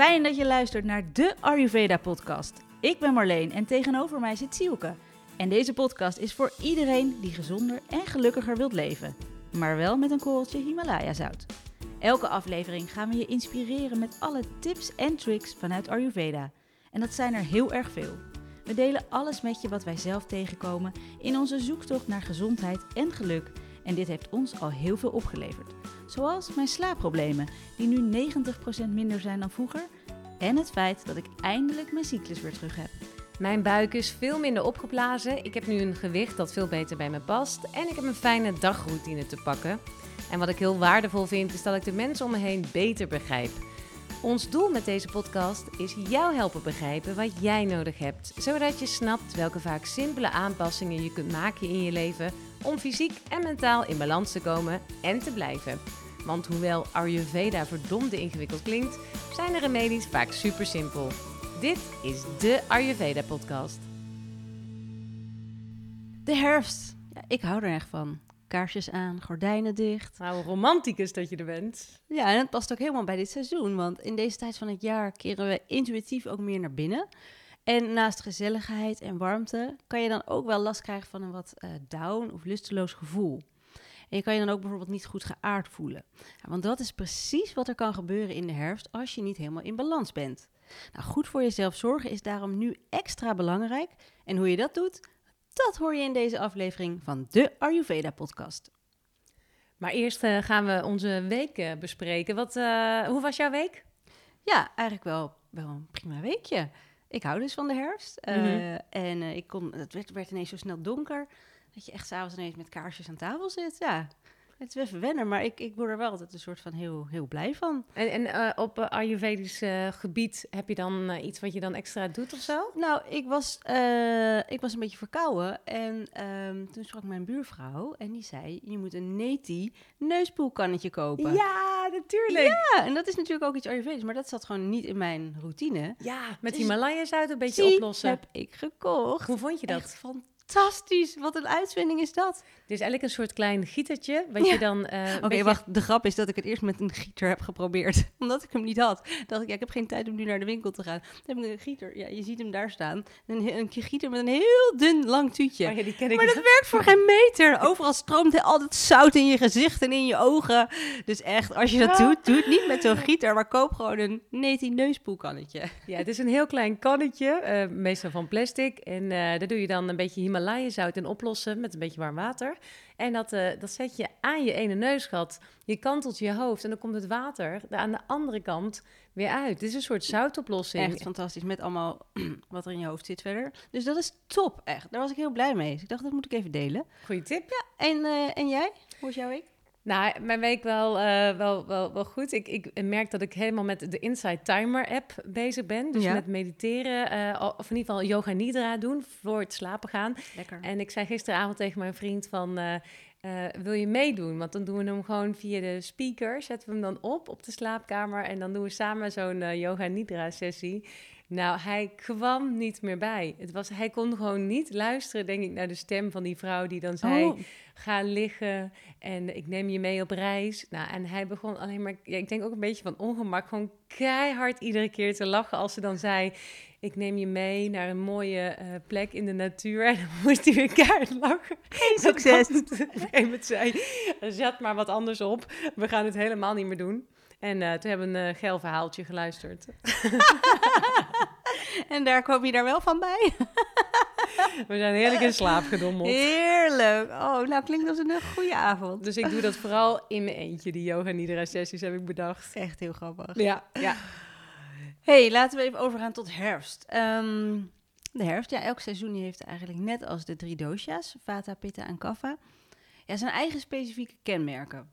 Fijn dat je luistert naar de Ayurveda podcast. Ik ben Marleen en tegenover mij zit Sielke. En deze podcast is voor iedereen die gezonder en gelukkiger wilt leven. Maar wel met een korreltje Himalaya zout. Elke aflevering gaan we je inspireren met alle tips en tricks vanuit Ayurveda. En dat zijn er heel erg veel. We delen alles met je wat wij zelf tegenkomen in onze zoektocht naar gezondheid en geluk. En dit heeft ons al heel veel opgeleverd. Zoals mijn slaapproblemen, die nu 90% minder zijn dan vroeger. En het feit dat ik eindelijk mijn cyclus weer terug heb. Mijn buik is veel minder opgeblazen. Ik heb nu een gewicht dat veel beter bij me past. En ik heb een fijne dagroutine te pakken. En wat ik heel waardevol vind, is dat ik de mensen om me heen beter begrijp. Ons doel met deze podcast is jou helpen begrijpen wat jij nodig hebt, zodat je snapt welke vaak simpele aanpassingen je kunt maken in je leven om fysiek en mentaal in balans te komen en te blijven. Want hoewel Ayurveda verdomde ingewikkeld klinkt, zijn de remedies vaak super simpel. Dit is de Ayurveda podcast. De herfst. Ja, ik hou er echt van. Kaarsjes aan, gordijnen dicht. Nou, romanticus dat je er bent. Ja, en het past ook helemaal bij dit seizoen. Want in deze tijd van het jaar keren we intuïtief ook meer naar binnen. En naast gezelligheid en warmte kan je dan ook wel last krijgen van een wat uh, down of lusteloos gevoel. En je kan je dan ook bijvoorbeeld niet goed geaard voelen. Want dat is precies wat er kan gebeuren in de herfst als je niet helemaal in balans bent. Nou, goed voor jezelf zorgen is daarom nu extra belangrijk. En hoe je dat doet, dat hoor je in deze aflevering van de Ayurveda podcast. Maar eerst uh, gaan we onze week uh, bespreken. Wat, uh, hoe was jouw week? Ja, eigenlijk wel, wel een prima weekje. Ik hou dus van de herfst. Mm -hmm. En ik kon, het werd, werd, ineens zo snel donker. Dat je echt s'avonds ineens met kaarsjes aan tafel zit. Ja, het is even wennen, maar ik, ik word er wel altijd een soort van heel, heel blij van. En, en uh, op uh, Ayurvedisch uh, gebied heb je dan iets wat je dan extra doet of zo? Nou, ik was, ik was een beetje verkouden en um, toen sprak mijn buurvrouw en die zei... je moet een neti neuspoelkannetje kopen. Ja, natuurlijk! Ja, en dat is natuurlijk ook iets Ayurvedisch, maar dat zat gewoon niet in mijn routine. Ja, met dus, Himalaya-zout een beetje zie, oplossen. heb ik gekocht. Hoe vond je dat? Echt fantastisch. Wat een uitvinding is dat. Het is eigenlijk een soort klein gietertje, wat ja. je dan... Uh, Oké, okay, wacht. De grap is dat ik het eerst met een gieter heb geprobeerd. Omdat ik hem niet had. Dacht ik, ja, ik heb geen tijd om nu naar de winkel te gaan. Dan heb ik een gieter. Ja, je ziet hem daar staan. Een, een gieter met een heel dun, lang tuutje. Oh, ja, die ken ik maar dat werkt voor geen meter. Overal stroomt altijd zout in je gezicht en in je ogen. Dus echt, als je dat ja. doet, doe het niet met zo'n gieter, maar koop gewoon een neti neuspoelkannetje. Ja, het is een heel klein kannetje, uh, meestal van plastic. En uh, daar doe je dan een beetje Himalaya zout in oplossen met een beetje warm water. En dat, uh, dat zet je aan je ene neusgat. Je kantelt je hoofd en dan komt het water er aan de andere kant weer uit. Dit is een soort zoutoplossing. Echt fantastisch, met allemaal wat er in je hoofd zit verder. Dus dat is top, echt. Daar was ik heel blij mee. Dus ik dacht, dat moet ik even delen. Goeie tip. Ja, en, uh, en jij? Hoe is jouw week? Nou, mijn week wel, uh, wel, wel, wel goed. Ik, ik merk dat ik helemaal met de Inside Timer app bezig ben. Dus ja. met mediteren, uh, of in ieder geval yoga nidra doen voor het slapen gaan. Lekker. En ik zei gisteravond tegen mijn vriend van... Uh, wil je meedoen? Want dan doen we hem gewoon via de speaker. Zetten we hem dan op op de slaapkamer. En dan doen we samen zo'n yoga nidra sessie. Nou, hij kwam niet meer bij. Het was, hij kon gewoon niet luisteren, denk ik, naar de stem van die vrouw die dan zei... Oh. Ga liggen en ik neem je mee op reis. Nou, en hij begon alleen maar, ja, ik denk ook een beetje van ongemak, gewoon keihard iedere keer te lachen als ze dan zei... Ik neem je mee naar een mooie uh, plek in de natuur. En dan moest hij weer keihard lachen. Geen succes. Op zei, zet maar wat anders op. We gaan het helemaal niet meer doen. En uh, toen hebben we een uh, geil verhaaltje geluisterd. en daar kom je daar wel van bij? we zijn heerlijk in slaap gedommeld. Heerlijk. Oh, nou klinkt als een goede avond. Dus ik doe dat vooral in mijn eentje, die yoga nidra sessies heb ik bedacht. Echt heel grappig. Ja. ja. hey, laten we even overgaan tot herfst. Um, de herfst, ja, elk seizoen heeft eigenlijk net als de drie dosha's, Vata, Pitta en Kapha, ja, zijn eigen specifieke kenmerken.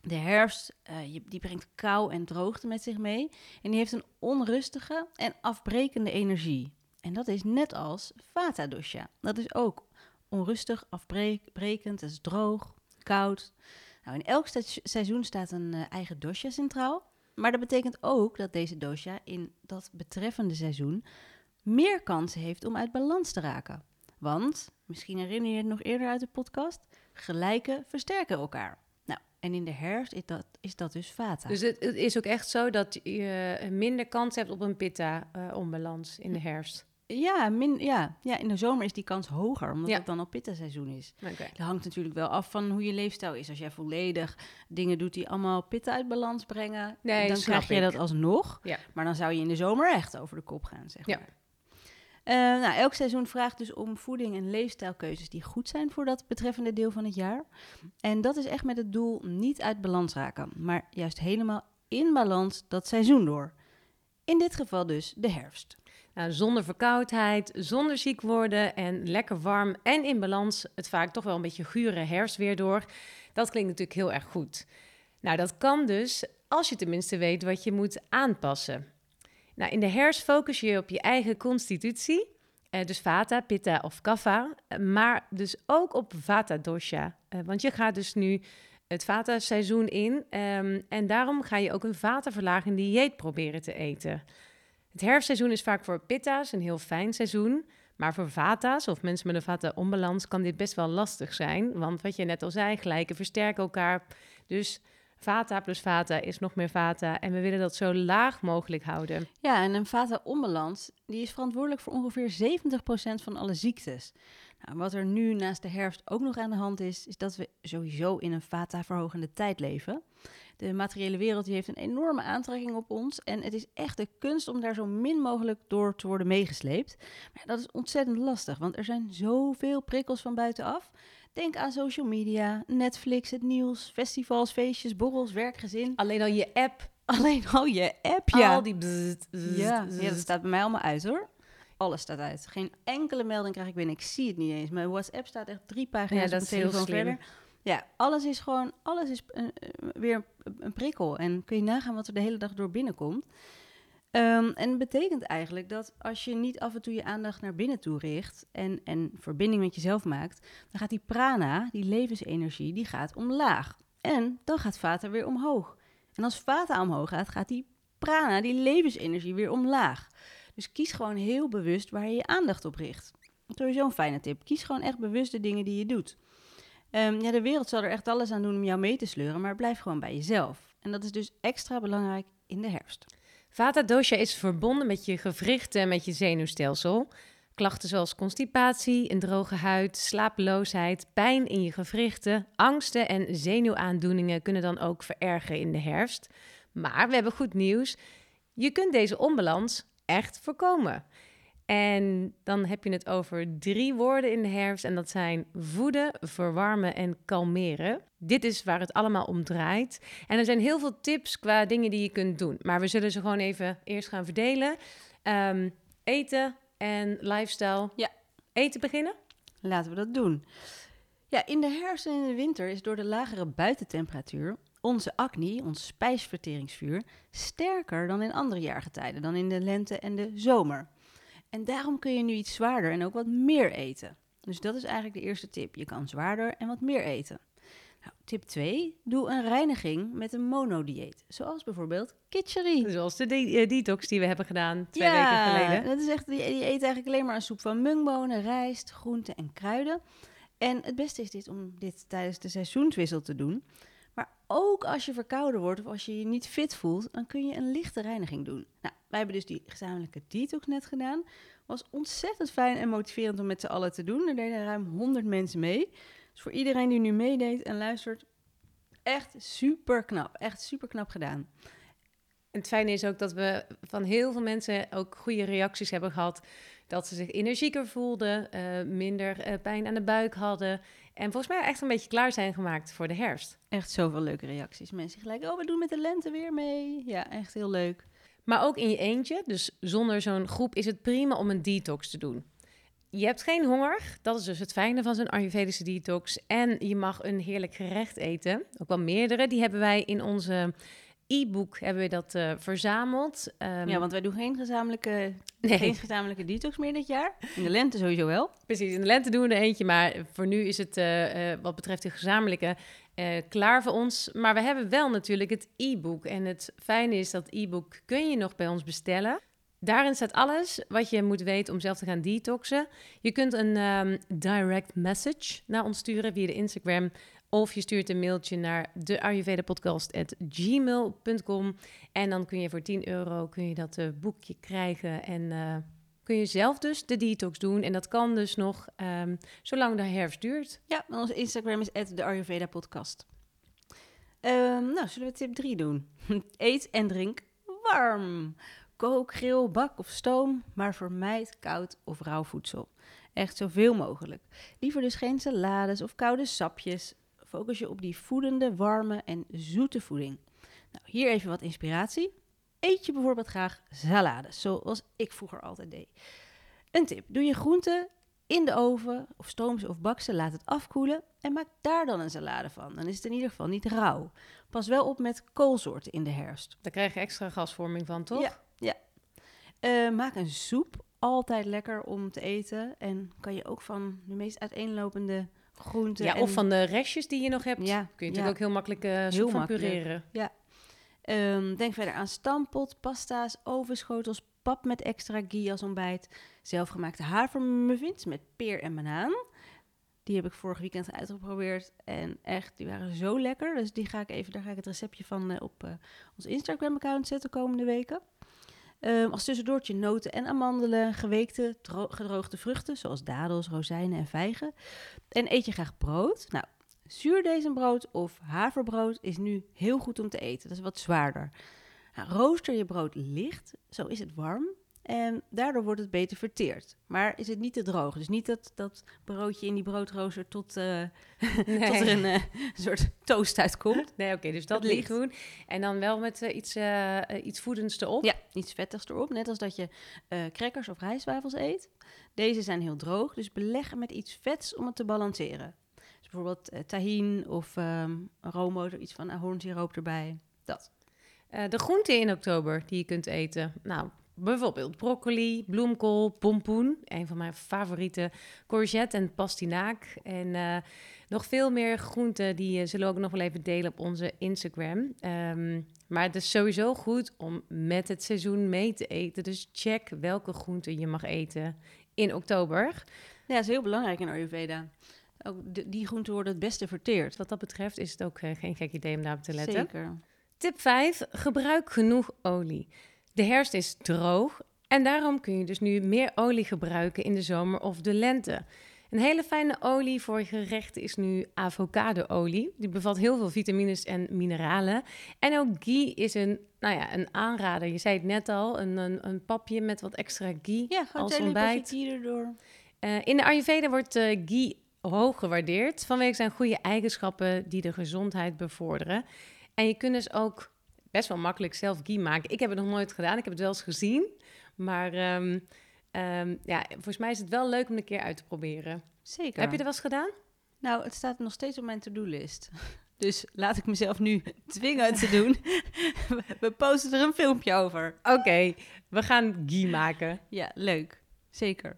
De herfst, uh, die brengt kou en droogte met zich mee. En die heeft een onrustige en afbrekende energie. En dat is net als Vata dosha. Dat is ook onrustig, afbrekend, het is droog, koud. Nou, in elk seizoen staat een uh, eigen dosha centraal. Maar dat betekent ook dat deze dosha in dat betreffende seizoen meer kansen heeft om uit balans te raken. Want, misschien herinner je het nog eerder uit de podcast, gelijke versterken elkaar. Nou, en in de herfst is dat, is dat dus vata. Dus het, is ook echt zo dat je minder kans hebt op een pitta-onbalans in de herfst. Ja, min, ja, ja, in de zomer is die kans hoger, omdat Ja. het dan al pitta-seizoen is. Oké. Dat hangt natuurlijk wel af van hoe je leefstijl is. Als jij volledig dingen doet die allemaal pitta uit balans brengen, Nee, dan krijg je dat alsnog. Ja. Maar dan zou je in de zomer echt over de kop gaan, zeg Ja. maar. Eh, nou, elk seizoen vraagt dus om voeding en leefstijlkeuzes die goed zijn voor dat betreffende deel van het jaar. En dat is echt met het doel niet uit balans raken, maar juist helemaal in balans dat seizoen door. In dit geval dus de herfst. Nou, zonder verkoudheid, zonder ziek worden en lekker warm en in balans het vaak toch wel een beetje gure herfst weer door. Dat klinkt natuurlijk heel erg goed. Nou, dat kan dus als je tenminste weet wat je moet aanpassen. Nou, in de herfst focus je op je eigen constitutie, eh, dus vata, pitta of kapha, eh, maar dus ook op vata dosha. Eh, want je gaat dus nu het vata seizoen in ehm, en daarom ga je ook een vataverlagend dieet proberen te eten. Het herfstseizoen is vaak voor pitta's een heel fijn seizoen. Maar voor vata's of mensen met een vata-onbalans kan dit best wel lastig zijn. Want wat je net al zei, gelijken versterken elkaar. Dus vata plus vata is nog meer vata. En we willen dat zo laag mogelijk houden. Ja, en een vata-onbalans die is verantwoordelijk voor ongeveer 70% van alle ziektes. Nou, wat er nu naast de herfst ook nog aan de hand is, is dat we sowieso in een vata-verhogende tijd leven. De materiële wereld die heeft een enorme aantrekking op ons en het is echt de kunst om daar zo min mogelijk door te worden meegesleept. Maar dat is ontzettend lastig, want er zijn zoveel prikkels van buitenaf. Denk aan social media, Netflix, het nieuws, festivals, feestjes, borrels, werkgezin. Alleen al je app, Alleen al je app, ja. al die Ja, ja, dat staat bij mij allemaal uit hoor. Alles staat uit. Geen enkele melding krijg ik binnen. Ik zie het niet eens. Mijn WhatsApp staat echt drie pagina's Ja, dat op mijn heel telefoon slim. verder. Ja, alles is gewoon, alles is eh, eh, weer een, prikkel. En kun je nagaan wat er de hele dag door binnenkomt. Ehm, en het betekent eigenlijk dat als je niet af en toe je aandacht naar binnen toe richt en, en verbinding met jezelf maakt, dan gaat die prana, die levensenergie, die gaat omlaag. En dan gaat vata weer omhoog. En als vata omhoog gaat, gaat die prana, die levensenergie, weer omlaag. Dus kies gewoon heel bewust waar je je aandacht op richt. Sowieso een fijne tip. Kies gewoon echt bewust de dingen die je doet. Ehm, ja, de wereld zal er echt alles aan doen om jou mee te sleuren, maar blijf gewoon bij jezelf. En dat is dus extra belangrijk in de herfst. Vata dosha is verbonden met je gewrichten en met je zenuwstelsel. Klachten zoals constipatie, een droge huid, slapeloosheid, pijn in je gewrichten, angsten en zenuwaandoeningen kunnen dan ook verergeren in de herfst. Maar we hebben goed nieuws. Je kunt deze onbalans echt voorkomen. En dan heb je het over drie woorden in de herfst en dat zijn voeden, verwarmen en kalmeren. Dit is waar het allemaal om draait. En er zijn heel veel tips qua dingen die je kunt doen. Maar we zullen ze gewoon even eerst gaan verdelen. Ehm, eten en lifestyle. Ja. Eten beginnen? Laten we dat doen. Ja, in de herfst en in de winter is door de lagere buitentemperatuur onze acne, ons spijsverteringsvuur, sterker dan in andere jaargetijden, dan in de lente en de zomer. En daarom kun je nu iets zwaarder en ook wat meer eten. Dus dat is eigenlijk de eerste tip. Je kan zwaarder en wat meer eten. Nou, tip 2. Doe een reiniging met een monodieet. Zoals bijvoorbeeld kitcherie. Zoals de de- eh, detox die we hebben gedaan twee weken geleden. dat is echt, die, die eet eigenlijk alleen maar een soep van mungbonen, rijst, groenten en kruiden. En het beste is dit om dit tijdens de seizoenswissel te doen. Ook als je verkouden wordt of als je je niet fit voelt, dan kun je een lichte reiniging doen. Nou, wij hebben dus die gezamenlijke detox net gedaan. Was ontzettend fijn en motiverend om met z'n allen te doen. Er deden ruim 100 mensen mee. Dus voor iedereen die nu meedeed en luistert, echt super knap. Echt super knap gedaan. En het fijne is ook dat we van heel veel mensen ook goede reacties hebben gehad. Dat ze zich energieker voelden, eh, minder eh, pijn aan de buik hadden. En volgens mij echt een beetje klaar zijn gemaakt voor de herfst. Echt zoveel leuke reacties. Mensen gelijk, oh, we doen met de lente weer mee. Ja, echt heel leuk. Maar ook in je eentje, dus zonder zo'n groep, is het prima om een detox te doen. Je hebt geen honger, dat is dus het fijne van zo'n Ayurvedische detox. En je mag een heerlijk gerecht eten, ook wel meerdere. Die hebben wij in onze e-book hebben we dat eh, verzameld. Ehm, Ja, want wij doen geen gezamenlijke, nee, geen gezamenlijke detox meer dit jaar. In de lente sowieso wel. precies. In de lente doen we er eentje, maar voor nu is het eh, eh, wat betreft de gezamenlijke klaar voor ons. Maar we hebben wel natuurlijk het e-book. En het fijne is dat e-book kun je nog bij ons bestellen. Daarin staat alles wat je moet weten om zelf te gaan detoxen. Je kunt een ehm, direct message naar ons sturen via de Instagram Of je stuurt een mailtje naar de ayurvedapodcast.gmail.com. En dan kun je voor 10 euro kun je dat uh, boekje krijgen. En uh, kun je zelf dus de detox doen. En dat kan dus nog um, zolang de herfst duurt. Ja, onze Instagram is de Ayurveda podcast. Um, nou, zullen we tip 3 doen? Eet en drink warm. Kook, grill, bak of stoom, maar vermijd koud of rauw voedsel. Echt zoveel mogelijk. Liever dus geen salades of koude sapjes. Focus je op die voedende, warme en zoete voeding. Nou, hier even wat inspiratie. Eet je bijvoorbeeld graag salades, zoals ik vroeger altijd deed. Een tip: doe je groenten in de oven of stoom ze of bak ze, laat het afkoelen en maak daar dan een salade van. Dan is het in ieder geval niet rauw. Pas wel op met koolsoorten in de herfst. Daar krijg je extra gasvorming van, toch? Ja. ja. Uh, maak een soep. Altijd lekker om te eten. En kan je ook van de meest uiteenlopende groenten. Ja, en... of van de restjes die je nog hebt. Ja, kun je natuurlijk ook heel makkelijk uh, soep heel van makkelijk. pureren. Ja. Um, denk verder aan stampot, pasta's, ovenschotels, pap met extra ghee als ontbijt. Zelfgemaakte havermuffins met peer en banaan. Die heb ik vorig weekend uitgeprobeerd en echt, die waren zo lekker. Dus die ga ik even, daar ga ik het receptje van uh, op uh, ons Instagram-account zetten komende weken. Um, als tussendoortje noten en amandelen, geweekte, gedroogde vruchten zoals dadels, rozijnen en vijgen. En eet je graag brood? Nou, zuurdezenbrood of haverbrood is nu heel goed om te eten. Dat is wat zwaarder. Nou, rooster je brood licht, zo is het warm. En daardoor wordt het beter verteerd. Maar is het niet te droog. Dus niet dat, dat broodje in die broodrooster tot, uh, nee. tot er een uh, soort toast uitkomt. Nee, oké, okay, dus dat licht doen. En dan wel met uh, iets, iets voedends erop. Ja, iets vettigs erop. Net als dat je crackers of rijstwafels eet. Deze zijn heel droog, dus beleggen met iets vets om het te balanceren. Dus bijvoorbeeld tahin of um, roomboter, iets van ahornsiroop erbij. Dat. de groenten in oktober die je kunt eten. Nou, Bijvoorbeeld broccoli, bloemkool, pompoen, een van mijn favoriete, courgette en pastinaak. En uh, nog veel meer groenten, die uh, zullen we ook nog wel even delen op onze Instagram. Um, maar het is sowieso goed om met het seizoen mee te eten. Dus check welke groenten je mag eten in oktober. Ja, dat is heel belangrijk in Ayurveda. Ook die groenten worden het beste verteerd. Wat dat betreft is het ook uh, geen gek idee om daarop te letten. Zeker. Tip 5. Gebruik genoeg olie. De herfst is droog en daarom kun je dus nu meer olie gebruiken in de zomer of de lente. Een hele fijne olie voor gerechten is nu avocadoolie. Die bevat heel veel vitamines en mineralen. En ook ghee is een, nou ja, een aanrader. Je zei het net al, een, een, een papje met wat extra ghee ja, als ontbijt. erdoor. Uh, in de Ayurveda wordt uh, ghee hoog gewaardeerd vanwege zijn goede eigenschappen die de gezondheid bevorderen. En je kunt dus ook best wel makkelijk zelf ghee maken. Ik heb het nog nooit gedaan. Ik heb het wel eens gezien. Maar um, um, ja, volgens mij is het wel leuk om een keer uit te proberen. Zeker. Heb je er wel eens gedaan? Nou, het staat nog steeds op mijn to-do-list. Dus laat ik mezelf nu dwingen te doen. We posten er een filmpje over. Oké, okay, we gaan ghee maken. Ja, leuk. Zeker.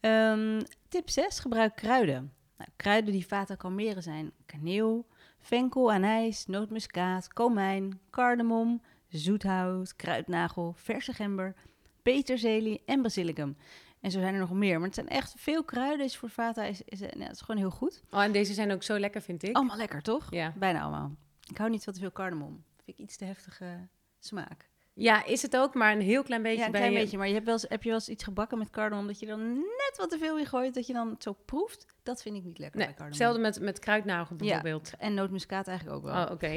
Um, tip 6. Gebruik kruiden. Nou, kruiden die vaten kalmeren zijn kaneel, venkel, anijs, nootmuskaat, komijn, cardamom, zoethout, kruidnagel, verse gember, peterselie en basilicum. En zo zijn er nog meer. Maar het zijn echt veel kruiden. Is voor Vata is, is, het is gewoon heel goed. Oh, en deze zijn ook zo lekker, vind ik. Allemaal lekker, toch? Ja. Bijna allemaal. Ik hou niet van te veel cardamom. Vind ik iets te heftige smaak. Ja, is het ook, maar een heel klein beetje. Ja, een klein beetje. Maar je hebt, wel eens, heb je wel eens iets gebakken met cardamom dat je dan net wat te veel in gooit, dat je dan het zo proeft? Dat vind ik niet lekker nee, bij cardamom. Hetzelfde met, met kruidnagel bijvoorbeeld. Ja, en nootmuskaat eigenlijk ook wel. Oh, oké.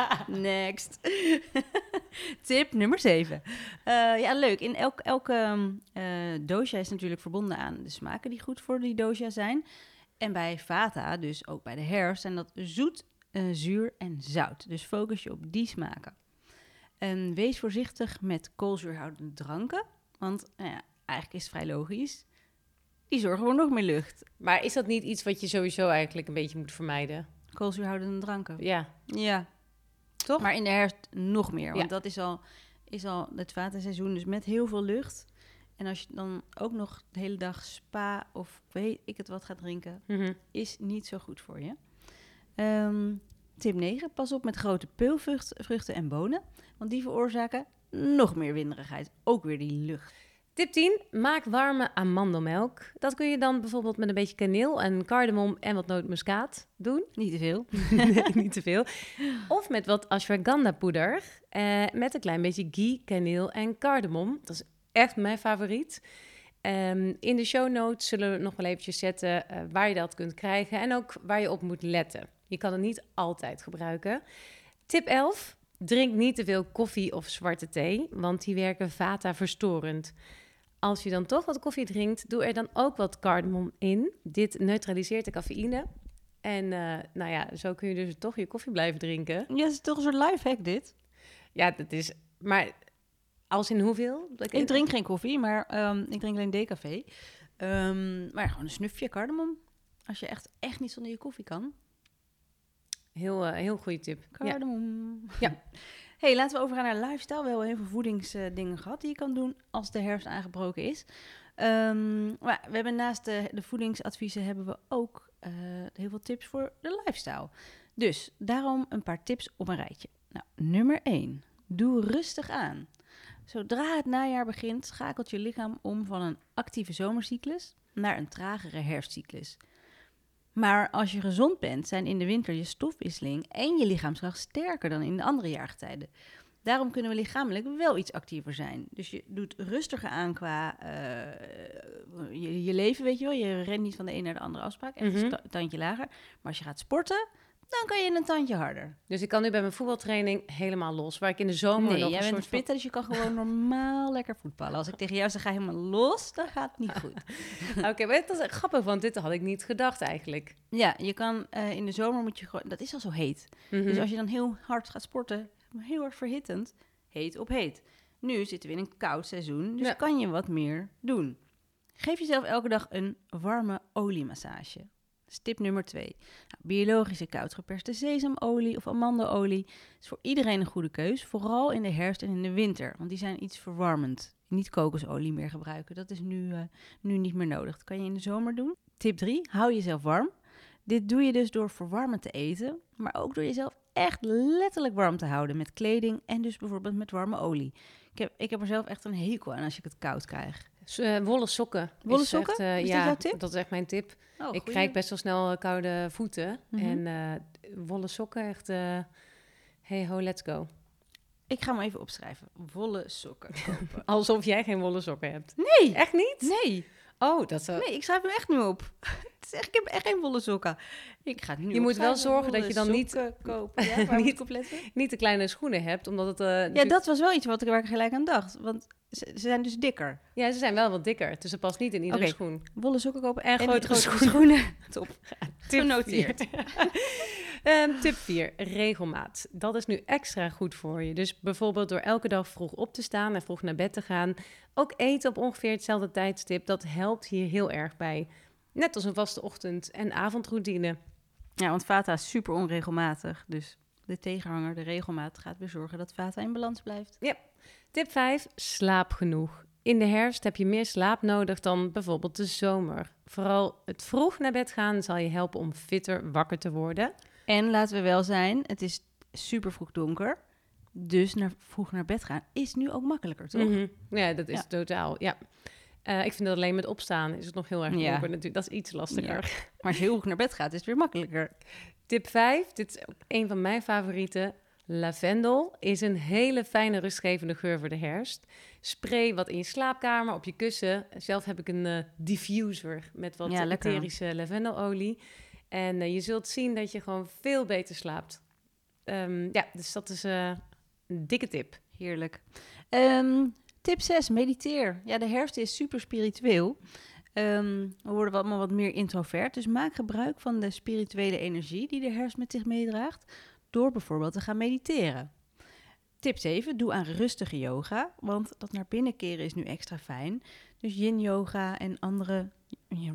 Next. Tip nummer 7. Uh, ja, leuk. In elk, elke uh, dosha is natuurlijk verbonden aan de smaken die goed voor die dosha zijn. En bij vata, dus ook bij de herfst, zijn dat zoet, uh, zuur en zout. Dus focus je op die smaken. En wees voorzichtig met koolzuurhoudende dranken. Want nou ja, eigenlijk is het vrij logisch. Die zorgen voor nog meer lucht. Maar is dat niet iets wat je sowieso eigenlijk een beetje moet vermijden? Koolzuurhoudende dranken? Ja. Ja. Toch? Maar in de herfst nog meer. Want dat is al, is al het watenseizoen, dus met heel veel lucht. En als je dan ook nog de hele dag spa of weet ik het wat gaat drinken, mm -hmm. is niet zo goed voor je. Um, Tip 9. Pas op met grote peulvruchten en bonen, want die veroorzaken nog meer winderigheid. Ook weer die lucht. Tip 10. Maak warme amandelmelk. Dat kun je dan bijvoorbeeld met een beetje kaneel en cardamom en wat nootmuskaat doen. Niet te veel. nee, niet te veel. Of met wat ashwagandha poeder. Eh, met een klein beetje ghee, kaneel en cardamom. Dat is echt mijn favoriet. Ehm, in de show notes zullen we nog wel eventjes zetten eh, waar je dat kunt krijgen. En ook waar je op moet letten. Je kan het niet altijd gebruiken. Tip 11. Drink niet te veel koffie of zwarte thee, want die werken vata-verstorend. Als je dan toch wat koffie drinkt, doe er dan ook wat cardamom in. Dit neutraliseert de cafeïne. En eh, nou ja, zo kun je dus toch je koffie blijven drinken. Ja, het is toch een soort lifehack dit. Ja, dat is. Maar als in hoeveel? Ik drink geen koffie, maar ehm, ik drink alleen decafé. Um, maar gewoon een snufje cardamom. Als je echt, echt niet zonder je koffie kan. Heel, uh, heel goede tip. Cardamom. Ja. ja. hey, laten we overgaan naar lifestyle. We hebben heel veel voedingsdingen gehad die je kan doen als de herfst aangebroken is. Um, maar we hebben naast de, de voedingsadviezen hebben we ook uh, heel veel tips voor de lifestyle. Dus daarom een paar tips op een rijtje. Nou, nummer 1. Doe rustig aan. Zodra het najaar begint, schakelt je lichaam om van een actieve zomercyclus naar een tragere herfstcyclus. Maar als je gezond bent, zijn in de winter je stofwisseling en je lichaamskracht sterker dan in de andere jaargetijden. Daarom kunnen we lichamelijk wel iets actiever zijn. Dus je doet rustiger aan qua uh, je, je, leven, weet je wel. Je rent niet van de een naar de andere afspraak. Echt een mhm. tandje lager. Maar als je gaat sporten, dan kan je een tandje harder. Dus ik kan nu bij mijn voetbaltraining helemaal los. Waar ik in de zomer nee, nog jij een bent soort fitter, dus je kan gewoon normaal lekker voetballen. Als ik tegen jou zeg, ga helemaal los, dan gaat het niet goed. Oké, maar dat is grappig, want dit had ik niet gedacht eigenlijk. Ja, je kan uh, in de zomer moet je gewoon... Dat is al zo heet. Mhm. Dus als je dan heel hard gaat sporten, heel erg verhittend, heet op heet. Nu zitten we in een koud seizoen, dus Ja. kan je wat meer doen. Geef jezelf elke dag een warme oliemassage. Tip nummer twee. Nou, biologische koud geperste sesamolie of amandelolie is voor iedereen een goede keus. Vooral in de herfst en in de winter, want die zijn iets verwarmend. Niet kokosolie meer gebruiken, dat is nu, eh, nu niet meer nodig. Dat kan je in de zomer doen. Tip 3, hou jezelf warm. Dit doe je dus door verwarmend te eten, maar ook door jezelf echt letterlijk warm te houden met kleding en dus bijvoorbeeld met warme olie. Ik heb, ik heb er zelf echt een hekel aan als ik het koud krijg. Eh, wollen sokken. Wollen sokken? Echt, eh, Is dat ja, jouw tip? dat is echt mijn tip. Oh, ik krijg best wel snel eh, koude voeten. Mhm. En wollen sokken, echt... hey ho, let's go. Ik ga hem even opschrijven. Wollen sokken kopen. Alsof jij geen wollen sokken hebt. Nee, Echt niet? nee, Oh, dat zou... nee, ik schrijf hem echt nu op. Het is echt, ik heb echt geen wollen sokken. Ik ga het nu Je moet wel zorgen dat je dan niet- kopen. Ja, waar moet niet- niet de kleine schoenen hebt, omdat het... eh, Ja, dat was wel iets wat ik, waar ik gelijk aan dacht. Want ze, ze zijn dus dikker. ja, ze zijn wel wat dikker, dus het past niet in iedere Oké. schoen. Wollen sokken kopen En grotere schoenen. Top. Tip Genoteerd. Ehm, tip 4, regelmaat. Dat is nu extra goed voor je. Dus bijvoorbeeld door elke dag vroeg op te staan en vroeg naar bed te gaan. Ook eten op ongeveer hetzelfde tijdstip, dat helpt hier heel erg bij. Net als een vaste ochtend- en avondroutine. Ja, want Vata is super onregelmatig. Dus de tegenhanger, de regelmaat, gaat weer zorgen dat Vata in balans blijft. Tip 5, slaap genoeg. In de herfst heb je meer slaap nodig dan bijvoorbeeld de zomer. Vooral het vroeg naar bed gaan zal je helpen om fitter wakker te worden. En laten we wel zijn, het is super vroeg donker. Dus naar, vroeg naar bed gaan is nu ook makkelijker, toch? Mhm. Ja, dat is Ja. totaal. Ja. Eh, ik vind dat alleen met opstaan is het nog heel erg Ja. donker natuurlijk. Dat is iets lastiger. Maar als je heel vroeg naar bed gaat, is het weer makkelijker. Tip 5, dit is ook een van mijn favorieten. Lavendel is een hele fijne rustgevende geur voor de herfst. Spray wat in je slaapkamer, op je kussen. Zelf heb ik een eh, diffuser met wat Ja, etherische lavendelolie. En eh, je zult zien dat je gewoon veel beter slaapt. Ehm, ja, dus dat is eh, een dikke tip. Heerlijk. Ehm, tip 6, mediteer. Ja, de herfst is super spiritueel. Ehm, we worden allemaal wat meer introvert. Dus maak gebruik van de spirituele energie die de herfst met zich meedraagt. Door bijvoorbeeld te gaan mediteren. Tip 7, doe aan rustige yoga. Want dat naar binnen keren is nu extra fijn. Dus yin yoga en andere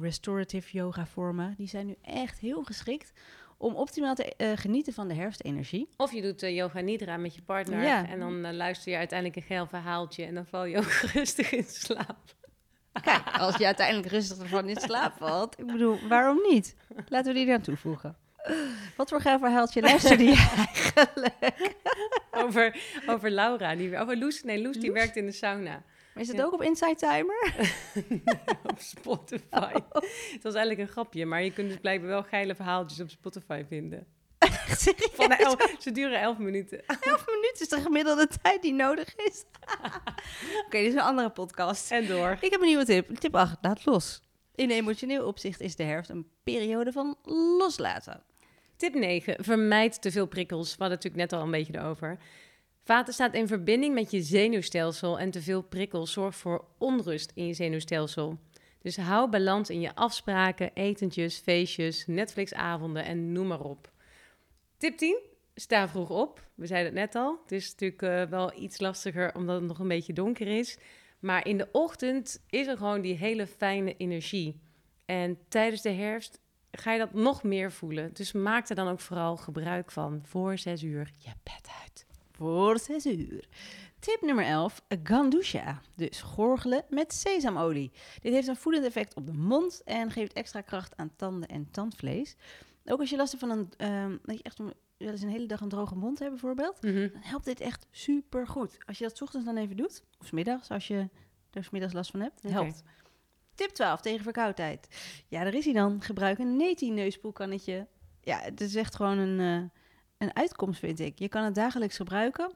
restorative yoga vormen. Die zijn nu echt heel geschikt om optimaal te eh, genieten van de herfstenergie. Of je doet eh, yoga nidra met je partner Ja. en dan eh, luister je uiteindelijk een geil verhaaltje en dan val je ook rustig in slaap. Kijk, als je uiteindelijk rustig ervan in slaap valt. Ik bedoel, waarom niet? Laten we die eraan toevoegen. Wat voor gaaf verhaaltje luisterde je eigenlijk? over, over Laura, die, over Loes, nee, Loes, die werkt in de sauna. Maar is het Ja. ook op Inside Timer? op Spotify. Het was eigenlijk een grapje, maar je kunt dus blijkbaar wel geile verhaaltjes op Spotify vinden. Van el- ze duren elf minuten. 11 minuten is de gemiddelde tijd die nodig is. Oké, dit is een andere podcast. En door. Ik heb een nieuwe tip. Tip 8, laat los. In emotioneel opzicht is de herfst een periode van loslaten. Tip 9. Vermijd te veel prikkels. We hadden het natuurlijk net al een beetje erover. Vaten staat in verbinding met je zenuwstelsel en te veel prikkels zorgt voor onrust in je zenuwstelsel. Dus hou balans in je afspraken, etentjes, feestjes, Netflixavonden en noem maar op. Tip 10. Sta vroeg op. We zeiden het net al. Het is natuurlijk eh, wel iets lastiger omdat het nog een beetje donker is. Maar in de ochtend is er gewoon die hele fijne energie. En tijdens de herfst ga je dat nog meer voelen. Dus maak er dan ook vooral gebruik van. Voor zes uur je bed uit. Voor 6 uur. Tip nummer 11, gandusha. Dus gorgelen met sesamolie. Dit heeft een voedend effect op de mond en geeft extra kracht aan tanden en tandvlees. Ook als je last hebt van een, ehm, dat je echt wel eens een hele dag een droge mond hebt bijvoorbeeld, dan helpt dit echt super goed. Als je dat 's ochtends dan even doet, of 's middags als je er 's middags last van hebt, helpt. Tip 12 tegen verkoudheid. Ja, daar is hij dan. Gebruik een neti neuspoelkannetje. Ja, het is echt gewoon een, eh, een uitkomst, vind ik. Je kan het dagelijks gebruiken.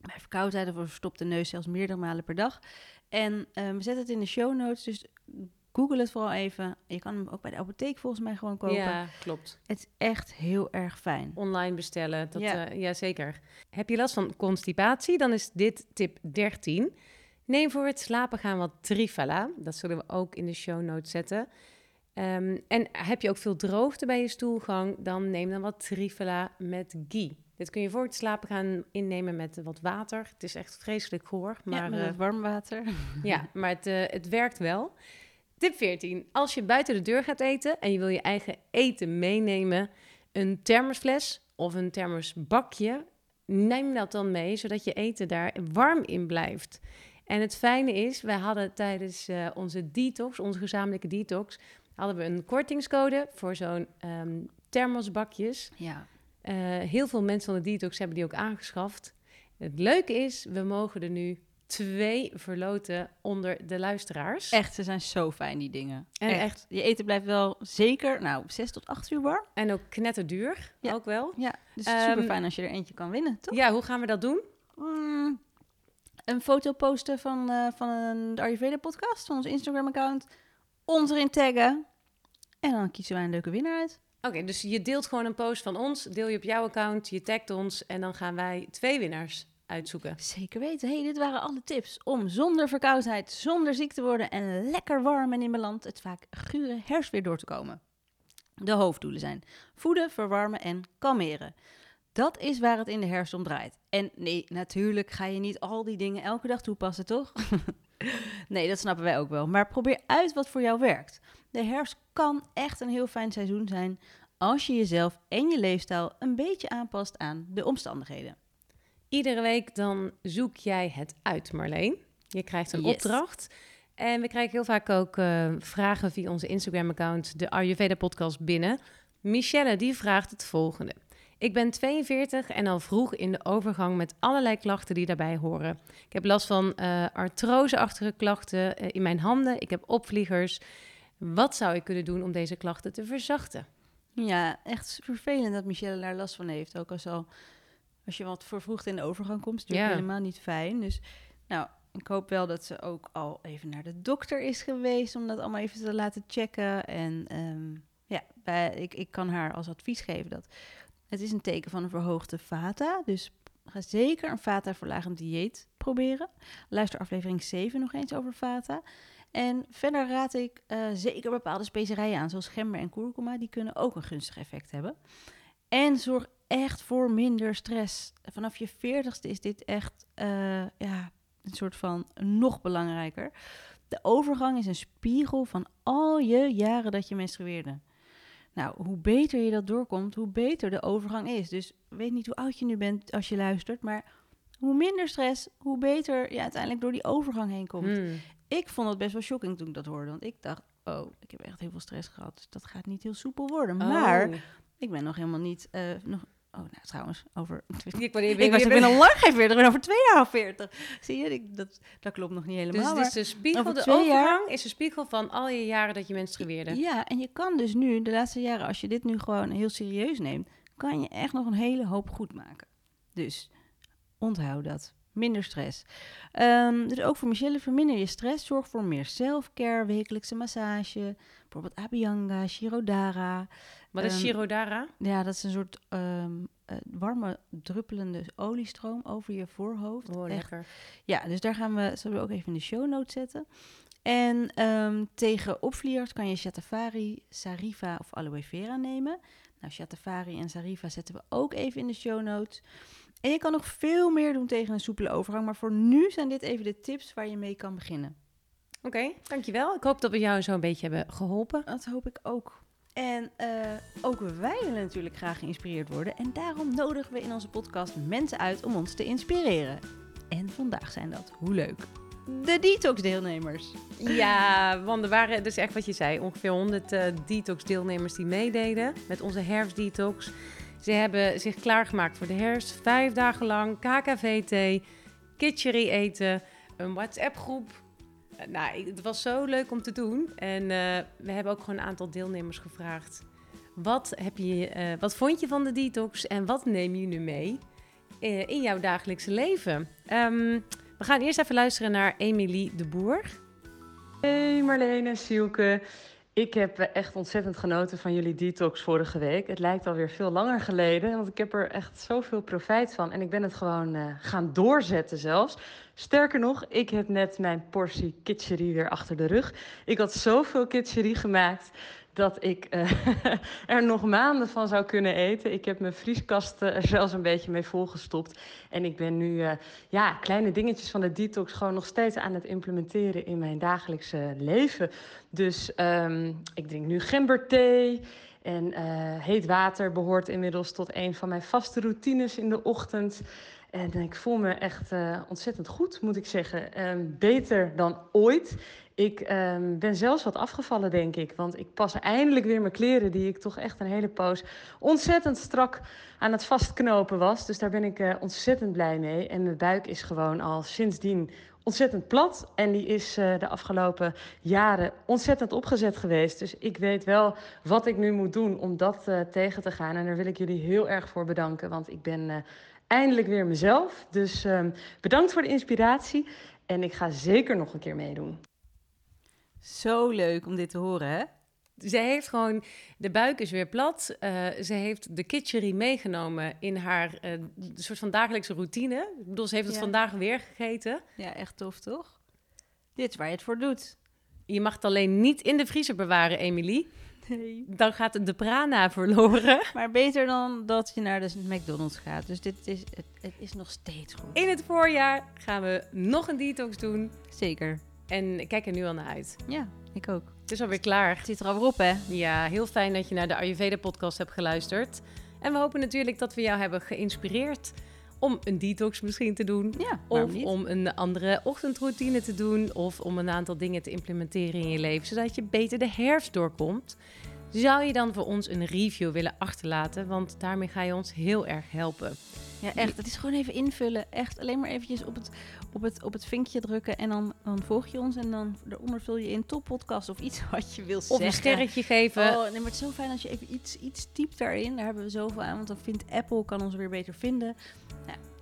Bij verkoudheid of een verstopte neus zelfs meerdere malen per dag. En eh, we zetten het in de show notes, dus google het vooral even. Je kan hem ook bij de apotheek volgens mij gewoon kopen. Ja, klopt. Het is echt heel erg fijn. Online bestellen, dat, Ja. ja. ja, zeker. Heb je last van constipatie, dan is dit tip 13. Neem voor het slapen gaan wat Trifala. Dat zullen we ook in de show notes zetten. Ehm, en heb je ook veel droogte bij je stoelgang, dan neem dan wat Trifala met ghee. Dit kun je voor het slapen gaan innemen met wat water. Het is echt vreselijk goor, maar ja, eh, warm water. ja, maar het, eh, het werkt wel. Tip 14. Als je buiten de deur gaat eten en je wil je eigen eten meenemen, een thermosfles of een thermosbakje, neem dat dan mee, zodat je eten daar warm in blijft. En het fijne is, wij hadden tijdens eh, onze detox, onze gezamenlijke detox, hadden we een kortingscode voor zo'n ehm, thermosbakjes. Ja. Eh, heel veel mensen van de detox hebben die ook aangeschaft. Het leuke is, we mogen er nu twee verloten onder de luisteraars. Echt, ze zijn zo fijn, die dingen. En echt. echt- Je eten blijft wel zeker, nou, 6 tot 8 uur warm. En ook knetterduur, Ja. ook wel. Ja, dus Ehm, super fijn als je er eentje kan winnen, toch? Ja, hoe gaan we dat doen? Mm, een foto posten van, eh, van een, de Ayurveda-podcast, van ons Instagram-account. Ons erin taggen. En dan kiezen wij een leuke winnaar uit. Oké, dus je deelt gewoon een post van ons, deel je op jouw account, je tagt ons en dan gaan wij twee winnaars uitzoeken. Zeker weten. hey, dit waren alle tips om zonder verkoudheid, zonder ziek te worden en lekker warm en in balans het vaak gure herfstweer door te komen. De hoofddoelen zijn voeden, verwarmen en kalmeren. Dat is waar het in de herfst om draait. En nee, natuurlijk ga je niet al die dingen elke dag toepassen, toch? nee, dat snappen wij ook wel. Maar probeer uit wat voor jou werkt. De herfst kan echt een heel fijn seizoen zijn als je jezelf en je leefstijl een beetje aanpast aan de omstandigheden. Iedere week dan zoek jij het uit, Marleen. Je krijgt een Yes. opdracht. En we krijgen heel vaak ook eh, vragen via onze Instagram-account, de Ayurveda podcast binnen. Michelle die vraagt het volgende. Ik ben 42 en al vroeg in de overgang met allerlei klachten die daarbij horen. Ik heb last van eh artroseachtige klachten eh, in mijn handen. Ik heb opvliegers. Wat zou ik kunnen doen om deze klachten te verzachten? Ja, echt vervelend dat Michelle daar last van heeft. Ook als, al, als je wat vervroegd in de overgang komt, is het natuurlijk Ja. helemaal niet fijn. Dus nou, ik hoop wel dat ze ook al even naar de dokter is geweest om dat allemaal even te laten checken. En ehm, ja, bij, ik, ik kan haar als advies geven dat het is een teken van een verhoogde vata. Dus ga zeker een vata-verlagend dieet proberen. Luister aflevering 7 nog eens over vata. En verder raad ik eh, zeker bepaalde specerijen aan, zoals gember en kurkuma. Die kunnen ook een gunstig effect hebben. En zorg echt voor minder stress. Vanaf je veertigste is dit echt eh, ja, een soort van nog belangrijker. De overgang is een spiegel van al je jaren dat je menstrueerde. Nou, hoe beter je dat doorkomt, hoe beter de overgang is. Dus weet niet hoe oud je nu bent als je luistert, maar hoe minder stress, hoe beter je uiteindelijk door die overgang heen komt. Hmm. Ik vond het best wel shocking toen ik dat hoorde. Want ik dacht, oh, ik heb echt heel veel stress gehad. Dus dat gaat niet heel soepel worden. Maar Oh. ik ben nog helemaal niet, eh, nog, Oh, nou trouwens, over... Ik, Ik was ik ben al lang geen 40, ik ben over twee jaar al 40. Zie je, ik, dat, dat klopt nog niet helemaal. Dus het is de spiegel, over de jaar- is een spiegel van al je jaren dat je menstrueerde. Ja, en je kan dus nu, de laatste jaren, als je dit nu gewoon heel serieus neemt, kan je echt nog een hele hoop goed maken. Dus onthoud dat. Minder stress. Ehm, dus ook voor Michelle, verminder je stress. Zorg voor meer self-care, wekelijkse massage. Bijvoorbeeld Abhyanga, Shirodara. Wat is Ehm, Shirodara? Ja, dat is een soort ehm, eh, warme, druppelende oliestroom over je voorhoofd. Oh, Echt lekker. ja, dus daar gaan we, zullen we ook even in de show notes zetten. En tegen opvliegers kan je Shatavari, Sariva of Aloe Vera nemen. Nou, Shatavari en Sariva zetten we ook even in de show notes. En je kan nog veel meer doen tegen een soepele overgang. Maar voor nu zijn dit even de tips waar je mee kan beginnen. Oké, dankjewel. Ik hoop dat we jou zo een beetje hebben geholpen. Dat hoop ik ook. En eh, ook wij willen natuurlijk graag geïnspireerd worden. En daarom nodigen we in onze podcast mensen uit om ons te inspireren. En vandaag zijn dat, hoe leuk, de detox-deelnemers. Ja, want er waren, dus echt wat je zei, ongeveer 100 eh, detox-deelnemers die meededen met onze herfstdetox. Ze hebben zich klaargemaakt voor de herfst. Vijf dagen lang KKV-thee, kitchery eten, een WhatsApp-groep. Eh, nou, het was zo leuk om te doen. En eh, we hebben ook gewoon een aantal deelnemers gevraagd. Wat, heb je, eh, wat vond je van de detox en wat neem je nu mee eh, in jouw dagelijkse leven? Ehm, we gaan eerst even luisteren naar Emilie de Boer. Hey Marlene, Sielke. Ik heb eh, echt ontzettend genoten van jullie detox vorige week. Het lijkt alweer veel langer geleden, want ik heb er echt zoveel profijt van. En ik ben het gewoon eh, gaan doorzetten zelfs. Sterker nog, ik heb net mijn portie kitcherie weer achter de rug. Ik had zoveel kitcherie gemaakt dat ik eh, er nog maanden van zou kunnen eten. Ik heb mijn vrieskast eh, er zelfs een beetje mee volgestopt. En ik ben nu eh, ja, kleine dingetjes van de detox gewoon nog steeds aan het implementeren in mijn dagelijkse leven. Dus ehm, ik drink nu gemberthee. En eh, heet water behoort inmiddels tot een van mijn vaste routines in de ochtend. En ik voel me echt eh, ontzettend goed, moet ik zeggen. Ehm, beter dan ooit. Ik ehm, ben zelfs wat afgevallen, denk ik. Want ik pas eindelijk weer mijn kleren, die ik toch echt een hele poos ontzettend strak aan het vastknopen was. Dus daar ben ik eh, ontzettend blij mee. En mijn buik is gewoon al sindsdien ontzettend plat. En die is eh, de afgelopen jaren ontzettend opgezet geweest. Dus ik weet wel wat ik nu moet doen om dat tegen te gaan. En daar wil ik jullie heel erg voor bedanken. Want ik ben eindelijk weer mezelf. Dus ehm, bedankt voor de inspiratie. En ik ga zeker nog een keer meedoen. Zo leuk om dit te horen, hè? Ze heeft gewoon, de buik is weer plat. Eh, ze heeft de kitchery meegenomen in haar eh, soort van dagelijkse routine. Ik bedoel, ze heeft het Ja. vandaag weer gegeten. Ja, echt tof, toch? Dit is waar je het voor doet. Je mag het alleen niet in de vriezer bewaren, Emily. Nee. Dan gaat de prana verloren. Maar beter dan dat je naar de McDonald's gaat. Dus dit is, het, het is nog steeds goed. In het voorjaar gaan we nog een detox doen. Zeker. En ik kijk er nu al naar uit. Ja, ik ook. Het is alweer klaar. Het zit er alweer op, hè? Ja, heel fijn dat je naar de Ayurveda-podcast hebt geluisterd. En we hopen natuurlijk dat we jou hebben geïnspireerd om een detox misschien te doen. Ja, Of niet? om een andere ochtendroutine te doen. Of om een aantal dingen te implementeren in je leven. Zodat je beter de herfst doorkomt. Zou je dan voor ons een review willen achterlaten? Want daarmee ga je ons heel erg helpen. Ja, echt. Het is gewoon even invullen. Echt alleen maar eventjes op het, op het, op het vinkje drukken. En dan, dan volg je ons. En dan daaronder vul je in top podcast of iets wat je wil Of zeggen. een sterretje geven. Oh, nee, maar het is zo fijn als je even iets, iets typt daarin. Daar hebben we zoveel aan. Want dan vindt Apple, kan ons weer beter vinden.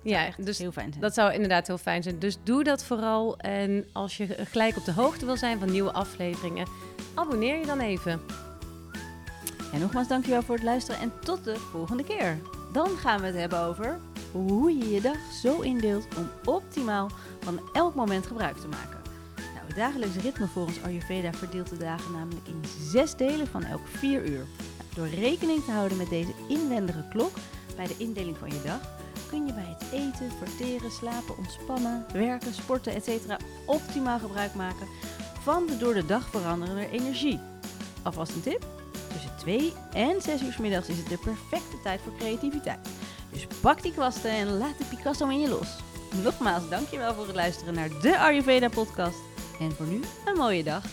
ja, echt dus heel fijn zijn. dat zou inderdaad heel fijn zijn. Dus doe dat vooral. En als je gelijk op de hoogte wil zijn van nieuwe afleveringen, abonneer je dan even. En nogmaals dankjewel voor het luisteren en tot de volgende keer. Dan gaan we het hebben over hoe je je dag zo indeelt om optimaal van elk moment gebruik te maken. Nou, het dagelijks ritme volgens Ayurveda verdeelt de dagen namelijk in zes delen van elk vier uur. Nou, door rekening te houden met deze inwendige klok bij de indeling van je dag, kun je bij het eten, verteren, slapen, ontspannen, werken, sporten, etc. optimaal gebruik maken van de door de dag veranderende energie. Alvast een tip? Tussen 2 en 6 uur middags is het de perfecte tijd voor creativiteit. Dus pak die kwasten en laat de Picasso in je los. Nogmaals, dankjewel voor het luisteren naar de Ayurveda podcast. En voor nu, een mooie dag.